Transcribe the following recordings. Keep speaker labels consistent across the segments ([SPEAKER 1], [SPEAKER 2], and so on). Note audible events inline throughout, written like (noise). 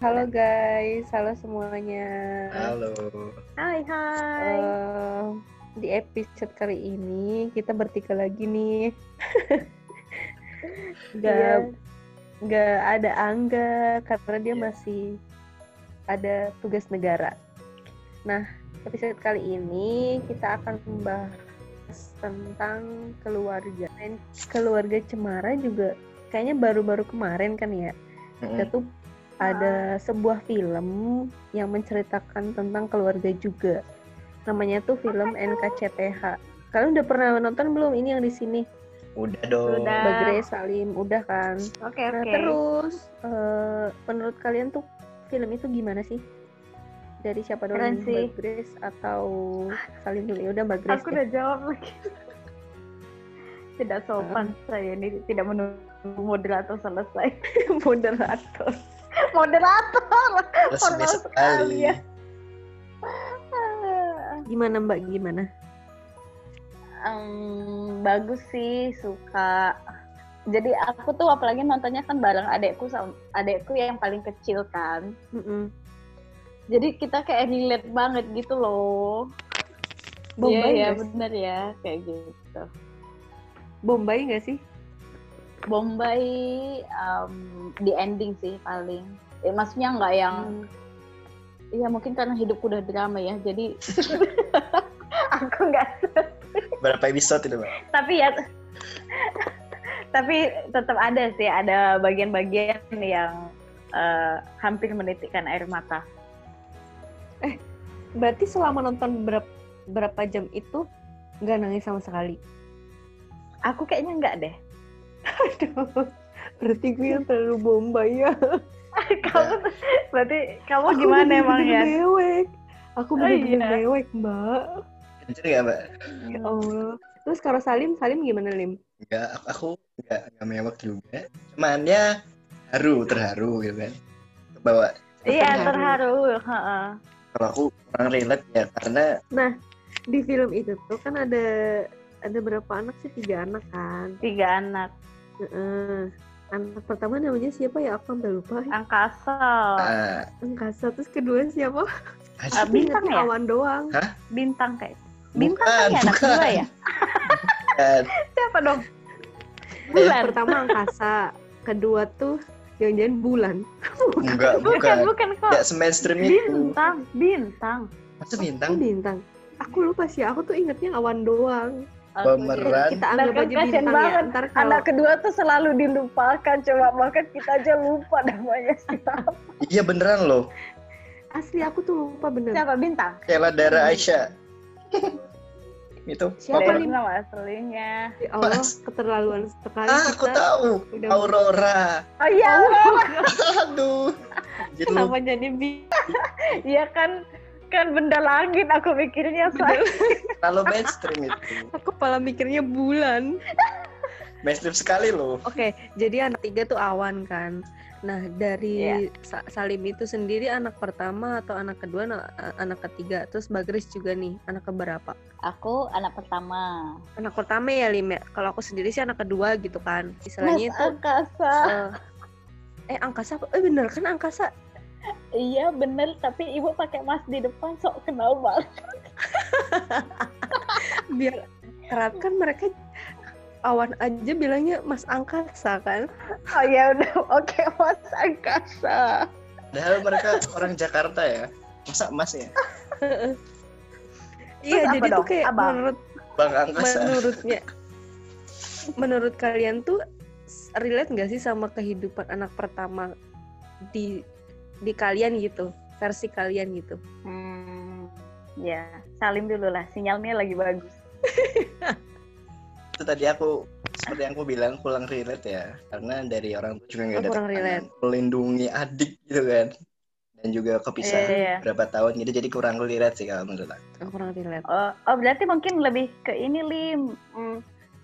[SPEAKER 1] Halo guys, halo semuanya.
[SPEAKER 2] Halo.
[SPEAKER 3] Hai, hai.
[SPEAKER 1] Eh, di episode kali ini kita bertiga lagi nih. (laughs) Gak,
[SPEAKER 3] Iya.
[SPEAKER 1] gak ada Angga karena dia
[SPEAKER 2] Iya.
[SPEAKER 1] masih ada tugas negara. Nah, episode kali ini kita akan membahas tentang keluarga. Dan keluarga Cemara juga kayaknya baru-baru kemarin kan ya. Kita tuh ada sebuah film yang menceritakan tentang keluarga juga. Namanya tuh film NKCTH. Kalian udah pernah nonton belum ini yang di sini?
[SPEAKER 2] Udah dong.
[SPEAKER 3] Udah.
[SPEAKER 1] Grace, Salim, udah kan?
[SPEAKER 3] Oke,
[SPEAKER 1] Nah,
[SPEAKER 3] oke.
[SPEAKER 1] terus eh, menurut kalian tuh film itu gimana sih? Dari siapa dulu? Mbak Grace atau Salim dulu? Ya udah Mbak Grace.
[SPEAKER 3] Aku
[SPEAKER 1] deh.
[SPEAKER 3] udah jawab lagi. Tidak sopan saya ini tidak menunggu moderator selesai. (laughs)
[SPEAKER 1] moderator.
[SPEAKER 3] Moderator.
[SPEAKER 2] Resmi
[SPEAKER 3] Formal
[SPEAKER 2] sekali.
[SPEAKER 3] ya.
[SPEAKER 1] Gimana Mbak? Gimana?
[SPEAKER 3] Em, bagus sih, suka. Jadi aku tuh apalagi nontonnya kan bareng adekku sama adekku yang paling kecil kan.
[SPEAKER 1] Mm-mm.
[SPEAKER 3] Jadi kita kayak relate banget gitu loh.
[SPEAKER 1] Bombay
[SPEAKER 3] Iya, ya,
[SPEAKER 1] sih?
[SPEAKER 3] bener ya, kayak gitu.
[SPEAKER 1] Bombay nggak sih?
[SPEAKER 3] Bombay em, di ending sih paling. Eh, maksudnya nggak yang,
[SPEAKER 1] Hmm.
[SPEAKER 3] iya mungkin karena hidupku udah drama ya, jadi (laughs) aku nggak.
[SPEAKER 2] Berapa episode itu, Mbak?
[SPEAKER 3] Tapi ya, tapi tetap ada sih, ada bagian-bagian yang eh, hampir menitikkan air mata.
[SPEAKER 1] Berarti selama nonton berapa, berapa jam itu nggak nangis sama sekali?
[SPEAKER 3] Aku kayaknya nggak deh.
[SPEAKER 1] Aduh, berarti gue yang terlalu bombay ya. (laughs)
[SPEAKER 3] kamu berarti kamu gimana emang ya?
[SPEAKER 1] Mewek. Aku
[SPEAKER 3] Oh,
[SPEAKER 1] bener-bener
[SPEAKER 3] iya.
[SPEAKER 1] mewek, Mbak.
[SPEAKER 2] Kenceng nggak, Mbak?
[SPEAKER 1] Ya Allah. Terus kalau Salim, Salim gimana, Lim?
[SPEAKER 2] Enggak, aku, aku enggak, enggak mewah juga. Cuman ya haru, terharu gitu kan. Bawa
[SPEAKER 3] Iya
[SPEAKER 1] Terharu.
[SPEAKER 3] terharu. heeh.
[SPEAKER 2] kalau aku kurang relate ya karena
[SPEAKER 1] Di film itu tuh kan ada ada berapa anak sih? Tiga anak kan.
[SPEAKER 3] Tiga anak
[SPEAKER 1] Heeh. Anak pertama namanya siapa ya? Aku sampai lupa.
[SPEAKER 3] angkasa.
[SPEAKER 2] ah,
[SPEAKER 1] Angkasa. Terus kedua siapa?
[SPEAKER 2] Aduh,
[SPEAKER 3] bintang ya?
[SPEAKER 1] Awan doang.
[SPEAKER 3] Bintang kayak. Bintang
[SPEAKER 2] bukan,
[SPEAKER 3] kan ya anak
[SPEAKER 2] bukan,
[SPEAKER 3] kedua ya?
[SPEAKER 2] bukan. (laughs)
[SPEAKER 3] Siapa dong?
[SPEAKER 1] Yang
[SPEAKER 3] Bulan.
[SPEAKER 1] pertama angkasa. Kedua tuh jangan-jangan bulan. (laughs)
[SPEAKER 2] Enggak,
[SPEAKER 3] Bukan,
[SPEAKER 2] bukan.
[SPEAKER 3] bukan kok.
[SPEAKER 2] Enggak se-mainstream itu.
[SPEAKER 3] Bintang, bintang.
[SPEAKER 2] Masa
[SPEAKER 1] Oh,
[SPEAKER 2] bintang?
[SPEAKER 1] bintang. Aku lupa sih. Aku tuh ingetnya awan doang.
[SPEAKER 2] Pemeran.
[SPEAKER 1] Kita anggap aja bintang ya.
[SPEAKER 3] banget.
[SPEAKER 1] Ntar kalau
[SPEAKER 3] Anak kedua tuh selalu dilupakan, coba bahkan kita aja lupa namanya siapa. (laughs)
[SPEAKER 2] Iya beneran loh.
[SPEAKER 1] asli aku tuh lupa bener.
[SPEAKER 3] Siapa bintang?
[SPEAKER 2] Kela Dara Aisyah. itu.
[SPEAKER 1] Siapa nih?
[SPEAKER 3] nama aslinya.
[SPEAKER 1] Ya Allah,
[SPEAKER 2] Mas.
[SPEAKER 1] keterlaluan sekali
[SPEAKER 2] Ah, aku
[SPEAKER 1] kita.
[SPEAKER 2] tahu.
[SPEAKER 1] Udah
[SPEAKER 2] Aurora.
[SPEAKER 3] Oh iya, (laughs)
[SPEAKER 2] Aduh. (laughs) Jadi
[SPEAKER 1] Kenapa jadi
[SPEAKER 3] iya kan kan benda langit aku mikirnya say.
[SPEAKER 2] terlalu mainstream itu.
[SPEAKER 1] Aku kepala mikirnya bulan.
[SPEAKER 2] Mainstream sekali loh.
[SPEAKER 1] Oke, jadi anak tiga tuh awan kan. Nah, dari. Sa- Salim itu sendiri anak pertama atau anak kedua, na- anak ketiga. Terus Bagris juga nih, anak keberapa?
[SPEAKER 3] Aku anak pertama.
[SPEAKER 1] Anak pertama ya Lim ya. Kalau aku sendiri sih anak kedua gitu kan. Istilahnya
[SPEAKER 3] Mas
[SPEAKER 1] itu
[SPEAKER 3] angkasa.
[SPEAKER 1] eh, eh angkasa? Eh bener kan angkasa?
[SPEAKER 3] Iya bener, tapi ibu pakai mas di depan sok kenal banget. (laughs)
[SPEAKER 1] Biar kerap kan mereka awan aja bilangnya Mas Angkasa kan.
[SPEAKER 3] Oh ya udah, oke mas angkasa.
[SPEAKER 2] Padahal mereka orang Jakarta ya. Masa emas ya?
[SPEAKER 1] Iya, jadi tuh
[SPEAKER 3] dong?
[SPEAKER 1] kayak
[SPEAKER 3] Abang?
[SPEAKER 1] menurut
[SPEAKER 2] Bang Angkasa.
[SPEAKER 1] menurutnya menurut kalian tuh relate nggak sih sama kehidupan anak pertama di di kalian gitu versi kalian gitu
[SPEAKER 3] Hmm, ya salim dulu lah, sinyalnya lagi bagus. (laughs)
[SPEAKER 2] itu tadi aku seperti yang aku bilang kurang relate ya karena dari orang tua juga nggak
[SPEAKER 1] Oh,
[SPEAKER 2] ada
[SPEAKER 1] kurang
[SPEAKER 2] tekanan
[SPEAKER 1] relate.
[SPEAKER 2] melindungi adik gitu kan dan juga kepisah
[SPEAKER 3] Iya.
[SPEAKER 2] berapa tahun gitu jadi kurang relate sih kalau menurut aku.
[SPEAKER 1] Aku kurang relate.
[SPEAKER 3] Oh, oh, berarti mungkin lebih ke ini lim. Hmm,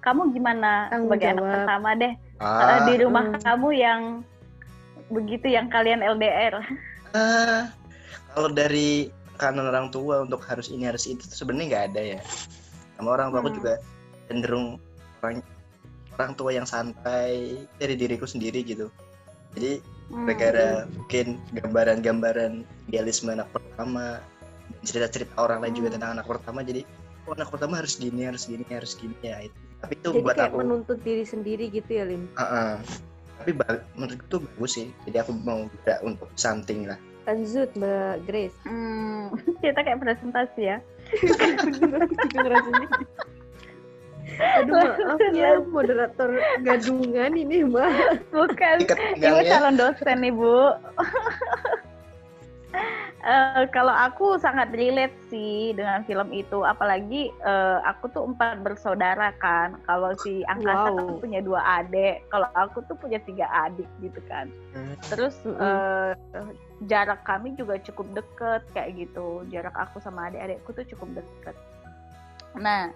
[SPEAKER 3] kamu gimana
[SPEAKER 1] Tanggung
[SPEAKER 3] sebagai anak
[SPEAKER 1] jawab.
[SPEAKER 3] pertama deh Eh,
[SPEAKER 2] Ah,
[SPEAKER 3] di rumah
[SPEAKER 1] hmm.
[SPEAKER 3] kamu yang begitu yang kalian LDR?
[SPEAKER 2] ah, kalau dari kanan orang tua untuk harus ini harus itu sebenarnya nggak ada ya. Sama orang tua aku
[SPEAKER 3] Hmm.
[SPEAKER 2] juga cenderung orang orang tua yang santai dari diriku sendiri gitu. Jadi
[SPEAKER 3] Hmm.
[SPEAKER 2] gara-gara mungkin gambaran-gambaran idealisme anak pertama cerita-cerita orang lain juga
[SPEAKER 3] Hmm.
[SPEAKER 2] tentang anak pertama jadi oh, anak pertama harus gini harus gini harus gini ya itu tapi itu
[SPEAKER 1] Jadi
[SPEAKER 2] buat
[SPEAKER 1] kayak
[SPEAKER 2] aku
[SPEAKER 1] menuntut diri sendiri gitu ya, Lim.
[SPEAKER 2] Heeh. Tapi menurutku tuh bagus sih jadi aku mau beda untuk something lah
[SPEAKER 1] Lanjut, Mbak Grace.
[SPEAKER 3] Hmm, (laughs) kita kayak presentasi ya.
[SPEAKER 1] Aduh maaf ya moderator gadungan ini mbak
[SPEAKER 3] Bukan, ibu
[SPEAKER 2] pinggangnya
[SPEAKER 3] calon dosen ibu. Eh, kalau aku sangat relate sih dengan film itu, apalagi eh, aku tuh empat bersaudara kan. Kalau si Angkasa kan
[SPEAKER 1] Wow.
[SPEAKER 3] punya dua adik, kalau aku tuh punya tiga adik gitu kan.
[SPEAKER 2] Hmm.
[SPEAKER 3] Terus eh, jarak kami juga cukup deket kayak gitu. Jarak aku sama adik-adikku tuh cukup deket. Nah,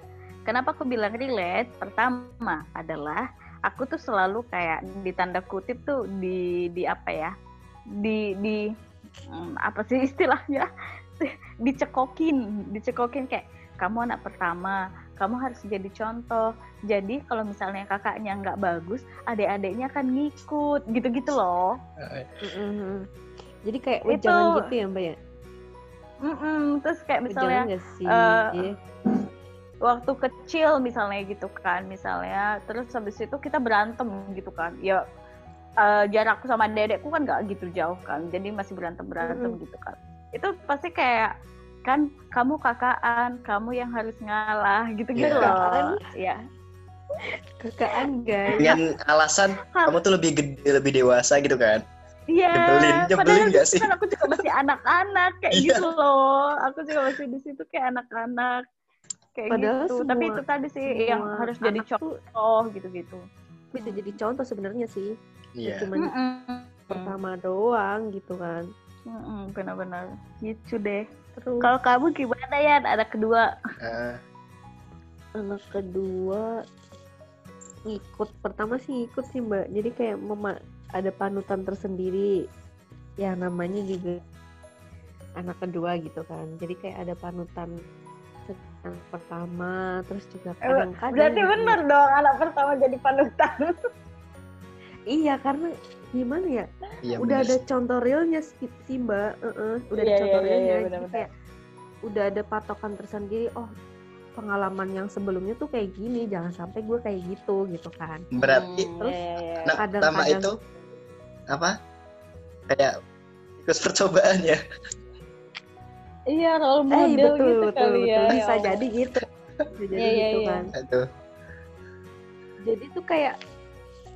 [SPEAKER 3] kenapa aku bilang relate? Pertama adalah aku tuh selalu kayak di tanda kutip tuh di di apa ya? Di di hmm, apa sih istilahnya? (laughs) dicekokin, dicekokin kayak kamu anak pertama, kamu harus jadi contoh. Jadi kalau misalnya kakaknya nggak bagus, adik-adiknya akan ngikut, gitu-gitu loh.
[SPEAKER 1] Mm-mm. jadi kayak
[SPEAKER 3] Itu-
[SPEAKER 1] wejangan gitu ya mbak ya
[SPEAKER 3] Mm-mm, Terus kayak misalnya
[SPEAKER 1] sih
[SPEAKER 3] eh,
[SPEAKER 1] Iya.
[SPEAKER 3] waktu kecil misalnya gitu kan, misalnya terus habis itu kita berantem gitu kan. Ya eh, jarakku sama dedekku kan nggak gitu jauh kan, jadi masih berantem berantem gitu kan. Itu pasti kayak kan kamu kakaan, kamu yang harus ngalah gitu-gitu
[SPEAKER 2] Iya.
[SPEAKER 3] loh. Ya.
[SPEAKER 1] kakaan guys
[SPEAKER 2] dengan alasan kamu tuh lebih gede lebih dewasa gitu kan
[SPEAKER 3] Iya.
[SPEAKER 2] Nyebelin, nyebelin
[SPEAKER 3] padahal
[SPEAKER 2] sih?
[SPEAKER 3] kan aku juga masih anak-anak kayak
[SPEAKER 2] Iya.
[SPEAKER 3] gitu loh. Aku juga masih di situ kayak anak-anak kayak
[SPEAKER 1] Padahal
[SPEAKER 3] gitu. Tapi
[SPEAKER 1] semua-
[SPEAKER 3] itu tadi sih yang harus jadi contoh gitu-gitu.
[SPEAKER 1] bisa jadi contoh sebenarnya sih
[SPEAKER 2] iya
[SPEAKER 1] cuman
[SPEAKER 3] Mm-mm.
[SPEAKER 1] pertama doang gitu kan
[SPEAKER 3] Mm-mm, benar-benar gitu deh.
[SPEAKER 1] terus
[SPEAKER 3] Kalau kamu gimana ya? Ada kedua.
[SPEAKER 2] Ah,
[SPEAKER 1] anak kedua ngikut pertama sih ngikut sih mbak jadi kayak mema ada panutan tersendiri ya namanya juga anak kedua gitu kan jadi kayak ada panutan yang pertama terus juga kadang-kadang
[SPEAKER 3] Eh, Berarti
[SPEAKER 1] gitu.
[SPEAKER 3] benar dong anak pertama jadi panutan. (laughs)
[SPEAKER 1] iya karena gimana ya?
[SPEAKER 2] Iya
[SPEAKER 1] udah
[SPEAKER 2] bener
[SPEAKER 1] ada contoh realnya sih, sih, mbak. Heeh, udah
[SPEAKER 3] Iya,
[SPEAKER 1] ada contoh
[SPEAKER 3] iya, iya,
[SPEAKER 1] realnya
[SPEAKER 3] iya,
[SPEAKER 1] kayak udah ada patokan tersendiri oh pengalaman yang sebelumnya tuh kayak gini jangan sampai gue kayak gitu gitu kan.
[SPEAKER 2] Berarti
[SPEAKER 3] Hmm,
[SPEAKER 1] terus
[SPEAKER 3] iya, iya.
[SPEAKER 2] pertama
[SPEAKER 1] kadang-kadang-
[SPEAKER 2] itu apa? Kayak ikut percobaan ya?
[SPEAKER 3] Iya, role
[SPEAKER 1] Eh
[SPEAKER 3] model
[SPEAKER 1] betul
[SPEAKER 3] gitu
[SPEAKER 1] betul
[SPEAKER 3] kali
[SPEAKER 1] betul
[SPEAKER 3] ya. ya
[SPEAKER 1] bisa
[SPEAKER 3] Allah.
[SPEAKER 1] jadi gitu. Bisa jadi
[SPEAKER 3] Iya, iya,
[SPEAKER 1] gitu
[SPEAKER 3] iya.
[SPEAKER 1] kan.
[SPEAKER 2] Aduh.
[SPEAKER 1] Jadi tuh kayak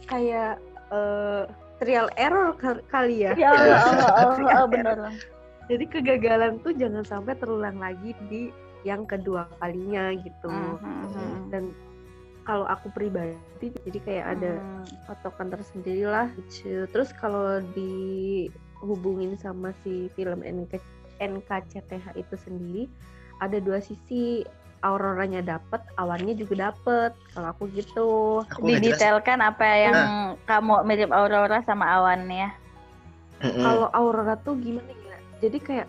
[SPEAKER 1] kayak eh, trial error kal- kali ya
[SPEAKER 3] Ya Allah, (laughs) Allah, Allah, Allah, benar.
[SPEAKER 1] jadi kegagalan tuh jangan sampai terulang lagi di yang kedua kalinya gitu
[SPEAKER 3] Hmm, hmm,
[SPEAKER 1] dan kalau aku pribadi jadi kayak ada
[SPEAKER 3] Hmm.
[SPEAKER 1] patokan tersendiri lah gitu. terus kalau dihubungin sama si film NK, NKCTH itu sendiri ada dua sisi auroranya dapet awannya juga dapet kalau aku gitu
[SPEAKER 2] aku
[SPEAKER 3] didetailkan apa yang kamu mirip Aurora sama Awan ya.
[SPEAKER 2] Mm-mm.
[SPEAKER 1] kalau aurora tuh gimana ya jadi kayak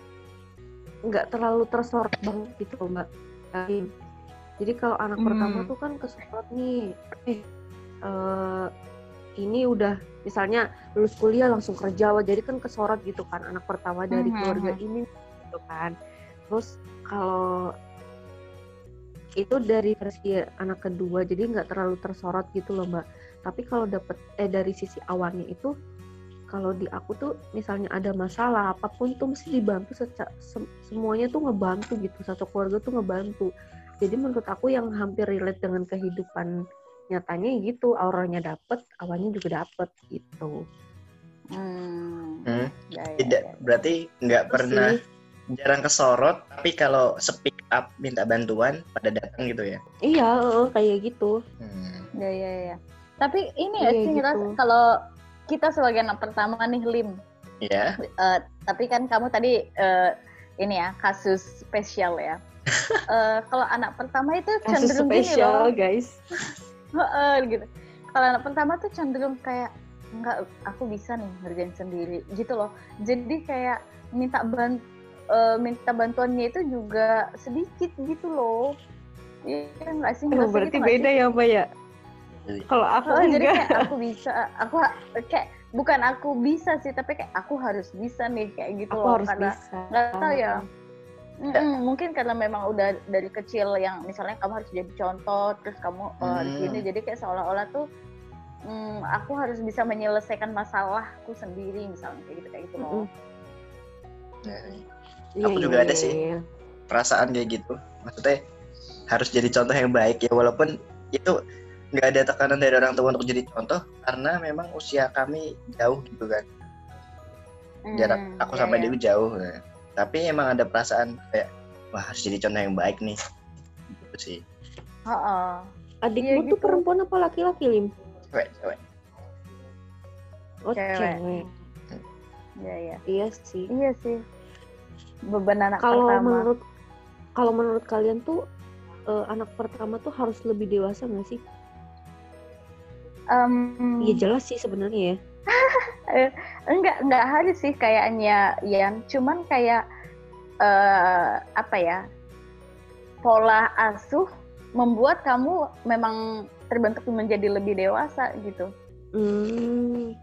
[SPEAKER 1] nggak terlalu tersorot banget gitu mbak jadi kalau anak
[SPEAKER 3] Hmm.
[SPEAKER 1] pertama tuh kan kesorot nih eh eh, ini udah misalnya lulus kuliah langsung kerja wah jadi kan kesorot gitu kan anak pertama dari
[SPEAKER 3] Mhm.
[SPEAKER 1] keluarga ini gitu kan terus kalau itu dari versi anak kedua jadi nggak terlalu tersorot gitu loh mbak tapi kalau dapet eh dari sisi awannya itu kalau di aku tuh misalnya ada masalah apa pun tuh mesti dibantu seca- sem- semuanya tuh ngebantu gitu satu keluarga tuh ngebantu jadi menurut aku yang hampir relate dengan kehidupan nyatanya gitu auranya dapet awannya juga dapet gitu
[SPEAKER 3] Hmm.
[SPEAKER 2] Hmm.
[SPEAKER 3] Ya, ya,
[SPEAKER 2] tidak
[SPEAKER 3] ya.
[SPEAKER 2] berarti nggak pernah
[SPEAKER 1] sih,
[SPEAKER 2] jarang kesorot tapi kalau speak up minta bantuan pada datang gitu ya
[SPEAKER 1] iya kayak gitu
[SPEAKER 2] Hmm.
[SPEAKER 3] Ya, ya, ya. Tapi ini ya
[SPEAKER 1] Iya,
[SPEAKER 3] sih
[SPEAKER 1] gitu.
[SPEAKER 3] kalau kita sebagai anak pertama nih Lim,
[SPEAKER 2] ya
[SPEAKER 3] Eh, tapi kan kamu tadi eh, ini ya kasus spesial ya. (laughs) Eh, kalau anak pertama itu
[SPEAKER 1] Kasus
[SPEAKER 3] cenderung gini
[SPEAKER 1] spesial
[SPEAKER 3] loh,
[SPEAKER 1] guys. (laughs)
[SPEAKER 3] Heeh, gitu. Kalau anak pertama tuh cenderung kayak enggak aku bisa nih ngerjain sendiri gitu loh. Jadi kayak minta ban eh, minta bantuannya itu juga sedikit gitu loh. Iya nggak sih?
[SPEAKER 1] Oh,
[SPEAKER 3] Ngerasa
[SPEAKER 1] berarti
[SPEAKER 3] gitu
[SPEAKER 1] beda
[SPEAKER 3] sih?
[SPEAKER 1] ya mbak ya. Kalau aku
[SPEAKER 3] Oh, jadi
[SPEAKER 1] enggak.
[SPEAKER 3] kayak aku bisa, aku kayak bukan aku bisa sih, tapi kayak aku harus bisa nih kayak gitu
[SPEAKER 1] aku
[SPEAKER 3] loh.
[SPEAKER 1] harus
[SPEAKER 3] karena nggak tahu ya. Mm-mm, mungkin karena memang udah dari kecil yang misalnya kamu harus jadi contoh, terus kamu uh, di
[SPEAKER 2] Hmm.
[SPEAKER 3] sini, jadi kayak seolah-olah tuh mm, aku harus bisa menyelesaikan masalahku sendiri, misalnya kayak gitu kayak gitu loh.
[SPEAKER 2] Ya,
[SPEAKER 1] Iya,
[SPEAKER 2] Aku
[SPEAKER 1] iya,
[SPEAKER 2] juga ada
[SPEAKER 1] iya,
[SPEAKER 2] sih.
[SPEAKER 1] iya.
[SPEAKER 2] perasaan kayak gitu maksudnya harus jadi contoh yang baik ya walaupun itu nggak ada tekanan dari orang tua untuk jadi contoh karena memang usia kami jauh gitu kan jarak
[SPEAKER 3] Hmm,
[SPEAKER 2] aku
[SPEAKER 3] iya,
[SPEAKER 2] sampai
[SPEAKER 3] iya.
[SPEAKER 2] Dewi jauh nah. tapi emang ada perasaan kayak wah harus jadi contoh yang baik nih gitu sih
[SPEAKER 3] Heeh.
[SPEAKER 1] Adikmu
[SPEAKER 3] Iya,
[SPEAKER 1] tuh
[SPEAKER 3] gitu.
[SPEAKER 1] perempuan apa laki-laki lim?
[SPEAKER 2] cewek cewek
[SPEAKER 1] Oh
[SPEAKER 3] Cewek.
[SPEAKER 1] cewek.
[SPEAKER 3] Iya, iya.
[SPEAKER 1] Iya sih.
[SPEAKER 3] Iya sih. Beban anak
[SPEAKER 1] Kalau
[SPEAKER 3] pertama.
[SPEAKER 1] menurut kalau menurut kalian tuh eh, anak pertama tuh harus lebih dewasa nggak sih?
[SPEAKER 3] Em,
[SPEAKER 1] Iya jelas sih sebenarnya ya. (laughs)
[SPEAKER 3] enggak enggak harus sih kayaknya Yan cuman kayak eh apa ya pola asuh membuat kamu memang terbentuk menjadi lebih dewasa gitu
[SPEAKER 1] Hmm.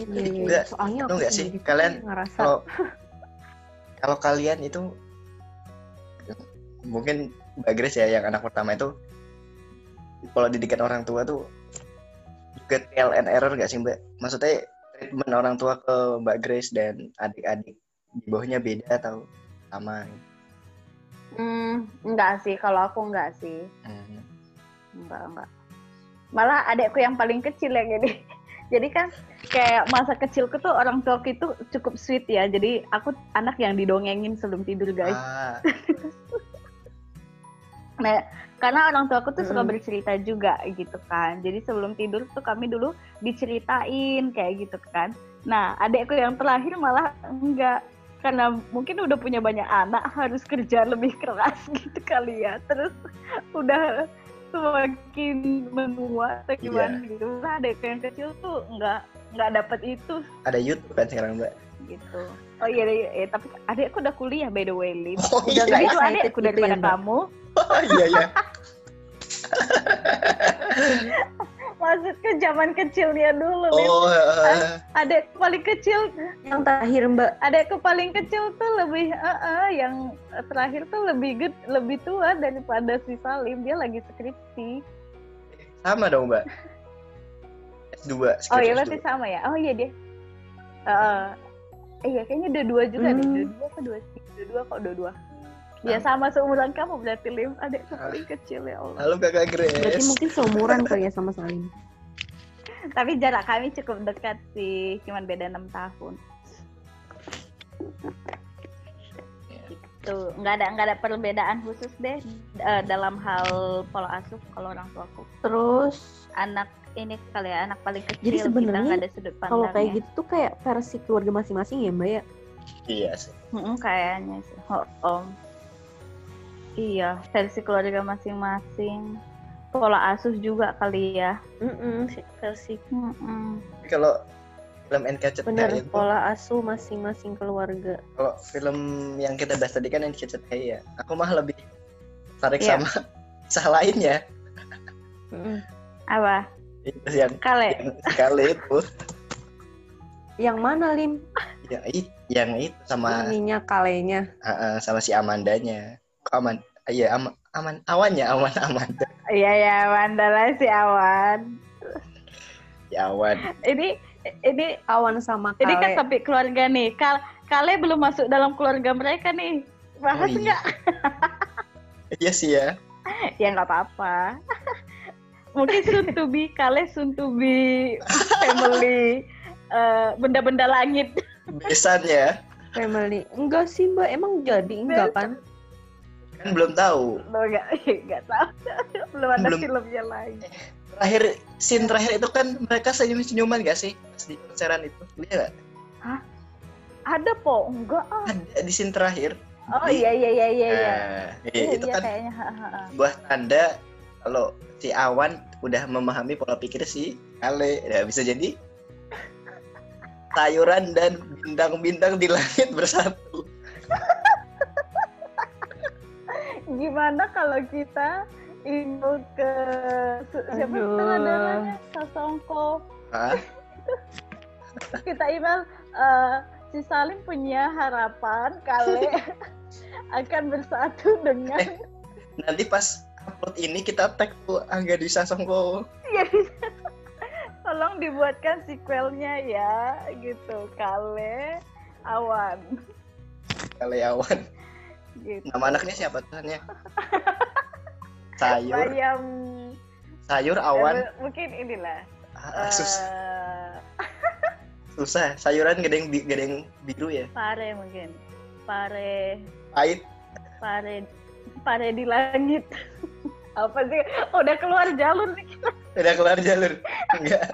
[SPEAKER 2] Enggak,
[SPEAKER 1] Soalnya aku
[SPEAKER 2] enggak sih, kalian
[SPEAKER 1] ngerasa
[SPEAKER 2] kalau (laughs) kalau kalian itu mungkin Mbak Grace ya yang anak pertama itu kalau didikan orang tua tuh juga trial and error gak sih Mbak? Maksudnya treatment orang tua ke Mbak Grace dan adik-adik di bawahnya beda atau sama?
[SPEAKER 3] hmm, enggak sih kalau aku enggak sih
[SPEAKER 2] Hmm.
[SPEAKER 3] enggak enggak malah adekku yang paling kecil yang ini jadi kan kayak masa kecilku tuh orang tuaku itu cukup sweet ya jadi aku anak yang didongengin sebelum tidur guys
[SPEAKER 2] Ah, (laughs)
[SPEAKER 3] Nah, karena orang tua aku tuh suka
[SPEAKER 1] Mm-mm.
[SPEAKER 3] bercerita juga gitu kan. Jadi sebelum tidur tuh kami dulu diceritain kayak gitu kan. Nah, adekku yang terakhir malah enggak karena mungkin udah punya banyak anak harus kerja lebih keras (laughs) gitu kali ya. Terus udah semakin menua atau gimana gitu. Nah, adekku yang kecil tuh enggak enggak dapat itu
[SPEAKER 2] ada YouTube kan sekarang Mbak?
[SPEAKER 3] gitu. Oh iya, iya, iya. tapi adekku udah kuliah by the way, Lim.
[SPEAKER 2] Oh
[SPEAKER 3] Udah
[SPEAKER 2] iya,
[SPEAKER 3] nggak
[SPEAKER 1] iya.
[SPEAKER 3] itu
[SPEAKER 1] Excited gitu
[SPEAKER 3] daripada
[SPEAKER 1] ya,
[SPEAKER 3] kamu.
[SPEAKER 2] oh, iya iya. (laughs)
[SPEAKER 3] Maksudku zaman kecilnya dulu.
[SPEAKER 2] Oh, eh,
[SPEAKER 3] adek paling kecil
[SPEAKER 1] yang terakhir mbak.
[SPEAKER 3] adekku paling kecil tuh lebih eh, eh, yang terakhir tuh lebih ged, lebih tua daripada si Salim dia lagi skripsi
[SPEAKER 2] sama dong Mbak. S2.
[SPEAKER 3] oh iya
[SPEAKER 2] S2.
[SPEAKER 3] berarti sama ya oh iya dia eh, iya kayaknya dua dua juga deh
[SPEAKER 1] Hmm.
[SPEAKER 3] dua dua apa dua dua dua kok dua dua ya sama seumuran kamu berarti Lim. Adekku paling kecil ya Allah.
[SPEAKER 2] Halo Kakak
[SPEAKER 1] Berarti
[SPEAKER 2] Grace.
[SPEAKER 1] mungkin seumuran kali ya sama Salim.
[SPEAKER 3] tapi jarak kami cukup dekat sih cuman beda enam tahun. Tuh nggak ada nggak ada perbedaan khusus deh eh, dalam hal pola asuh kalau orang tuaku
[SPEAKER 1] Terus?
[SPEAKER 3] Anak ini kali ya anak paling kecil
[SPEAKER 1] Jadi sebenarnya
[SPEAKER 3] nggak ada sudut
[SPEAKER 1] kalau kayak gitu tuh kayak versi keluarga masing-masing ya mbak ya.
[SPEAKER 2] Iya sih.
[SPEAKER 3] Mm-mm, kayaknya sih. Oh, om iya versi keluarga masing-masing pola asuh juga kali ya
[SPEAKER 1] Mm-mm, versi
[SPEAKER 3] Mm-mm.
[SPEAKER 2] Kalau film NKCTHI
[SPEAKER 1] bener
[SPEAKER 2] itu
[SPEAKER 1] pola asuh masing-masing keluarga.
[SPEAKER 2] kalau film yang kita bahas tadi kan NKCTHI ya. Aku mah lebih tarik
[SPEAKER 3] Iya.
[SPEAKER 2] sama (laughs) kisah lainnya.
[SPEAKER 1] Mm-mm.
[SPEAKER 3] apa
[SPEAKER 2] Itu yang
[SPEAKER 3] kale
[SPEAKER 2] yang sekali itu.
[SPEAKER 1] Yang mana lim?
[SPEAKER 2] Yang itu, yang itu sama
[SPEAKER 1] Ininya kalenya.
[SPEAKER 2] ah, ah, sama si Amandanya. Aman? Iya, aman, aman awannya, aman Amanda. (laughs)
[SPEAKER 3] iya ya mandala si awan
[SPEAKER 2] Ya awan.
[SPEAKER 3] ini ini
[SPEAKER 1] Awan sama
[SPEAKER 3] ini kan
[SPEAKER 1] kale.
[SPEAKER 3] sampai keluarga nih kal kale belum masuk dalam keluarga mereka nih bahas
[SPEAKER 2] Oh, iya.
[SPEAKER 3] nggak (laughs)
[SPEAKER 2] Iya sih ya.
[SPEAKER 3] ya nggak apa-apa (laughs) mungkin soon to be kale soon to be family eh, benda-benda langit
[SPEAKER 2] Besan ya.
[SPEAKER 1] family. Enggak sih mbak, emang jadi enggak kan?
[SPEAKER 2] Kan belum tahu.
[SPEAKER 3] lo nggak (laughs) nggak tahu (laughs) belum ada
[SPEAKER 2] Belum.
[SPEAKER 3] filmnya lagi
[SPEAKER 2] Terakhir scene terakhir itu kan mereka senyum-senyuman gak sih? Pas di konseran itu. Lihat gak?
[SPEAKER 3] Ada po, enggak ah.
[SPEAKER 2] Ada di scene terakhir.
[SPEAKER 3] Oh
[SPEAKER 2] Di-
[SPEAKER 3] iya iya iya iya iya.
[SPEAKER 2] Nah, iya,
[SPEAKER 3] Iya,
[SPEAKER 2] itu
[SPEAKER 3] iya,
[SPEAKER 2] kan
[SPEAKER 3] kayaknya.
[SPEAKER 2] sebuah tanda kalau si Awan udah memahami pola pikir si Ale. Ya, bisa jadi (laughs) sayuran dan bintang-bintang di langit bersatu.
[SPEAKER 3] Gimana kalau kita email ke siapa
[SPEAKER 1] Aduh.
[SPEAKER 3] sutradaranya Sasongko (laughs) kita email eh, si Salim punya harapan kali (laughs) akan bersatu dengan
[SPEAKER 2] Nanti pas upload ini kita tag tuh Angga di Sasongko.
[SPEAKER 3] Iya. (laughs) tolong dibuatkan sequelnya ya gitu kale awan
[SPEAKER 2] Ale Awan.
[SPEAKER 3] Gitu
[SPEAKER 2] Nama anaknya siapa tuhannya? (laughs) Sayur,
[SPEAKER 3] bayam
[SPEAKER 2] sayur awan.
[SPEAKER 3] eh, mungkin inilah
[SPEAKER 2] Ah, sus-
[SPEAKER 3] eh, (laughs)
[SPEAKER 2] susah. Sayuran gede yang, bi- gede yang biru ya.
[SPEAKER 3] pare mungkin pare
[SPEAKER 2] Pahit.
[SPEAKER 3] pare pare di langit (laughs) apa sih udah keluar jalur nih
[SPEAKER 2] Udah keluar jalur. Enggak.